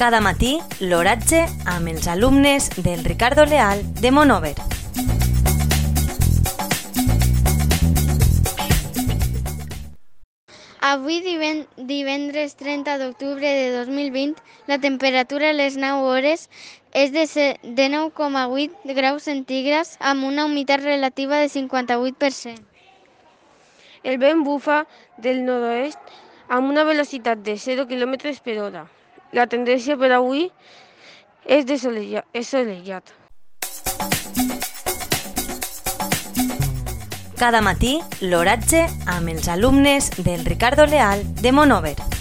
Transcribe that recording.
Cada matí, l'oratge amb els alumnes del Ricardo Leal de Monover. Avui diven- divendres 30 d'octubre de 2020, la temperatura a les 9 hores és de 9,8 graus centígrads amb una humitat relativa de 58%. El vent bufa del nord-oest amb una velocitat de 0 km per hora. La tendència per avui és de solellat. Cada matí, l'oratge amb els alumnes del Ricardo Leal de Monover.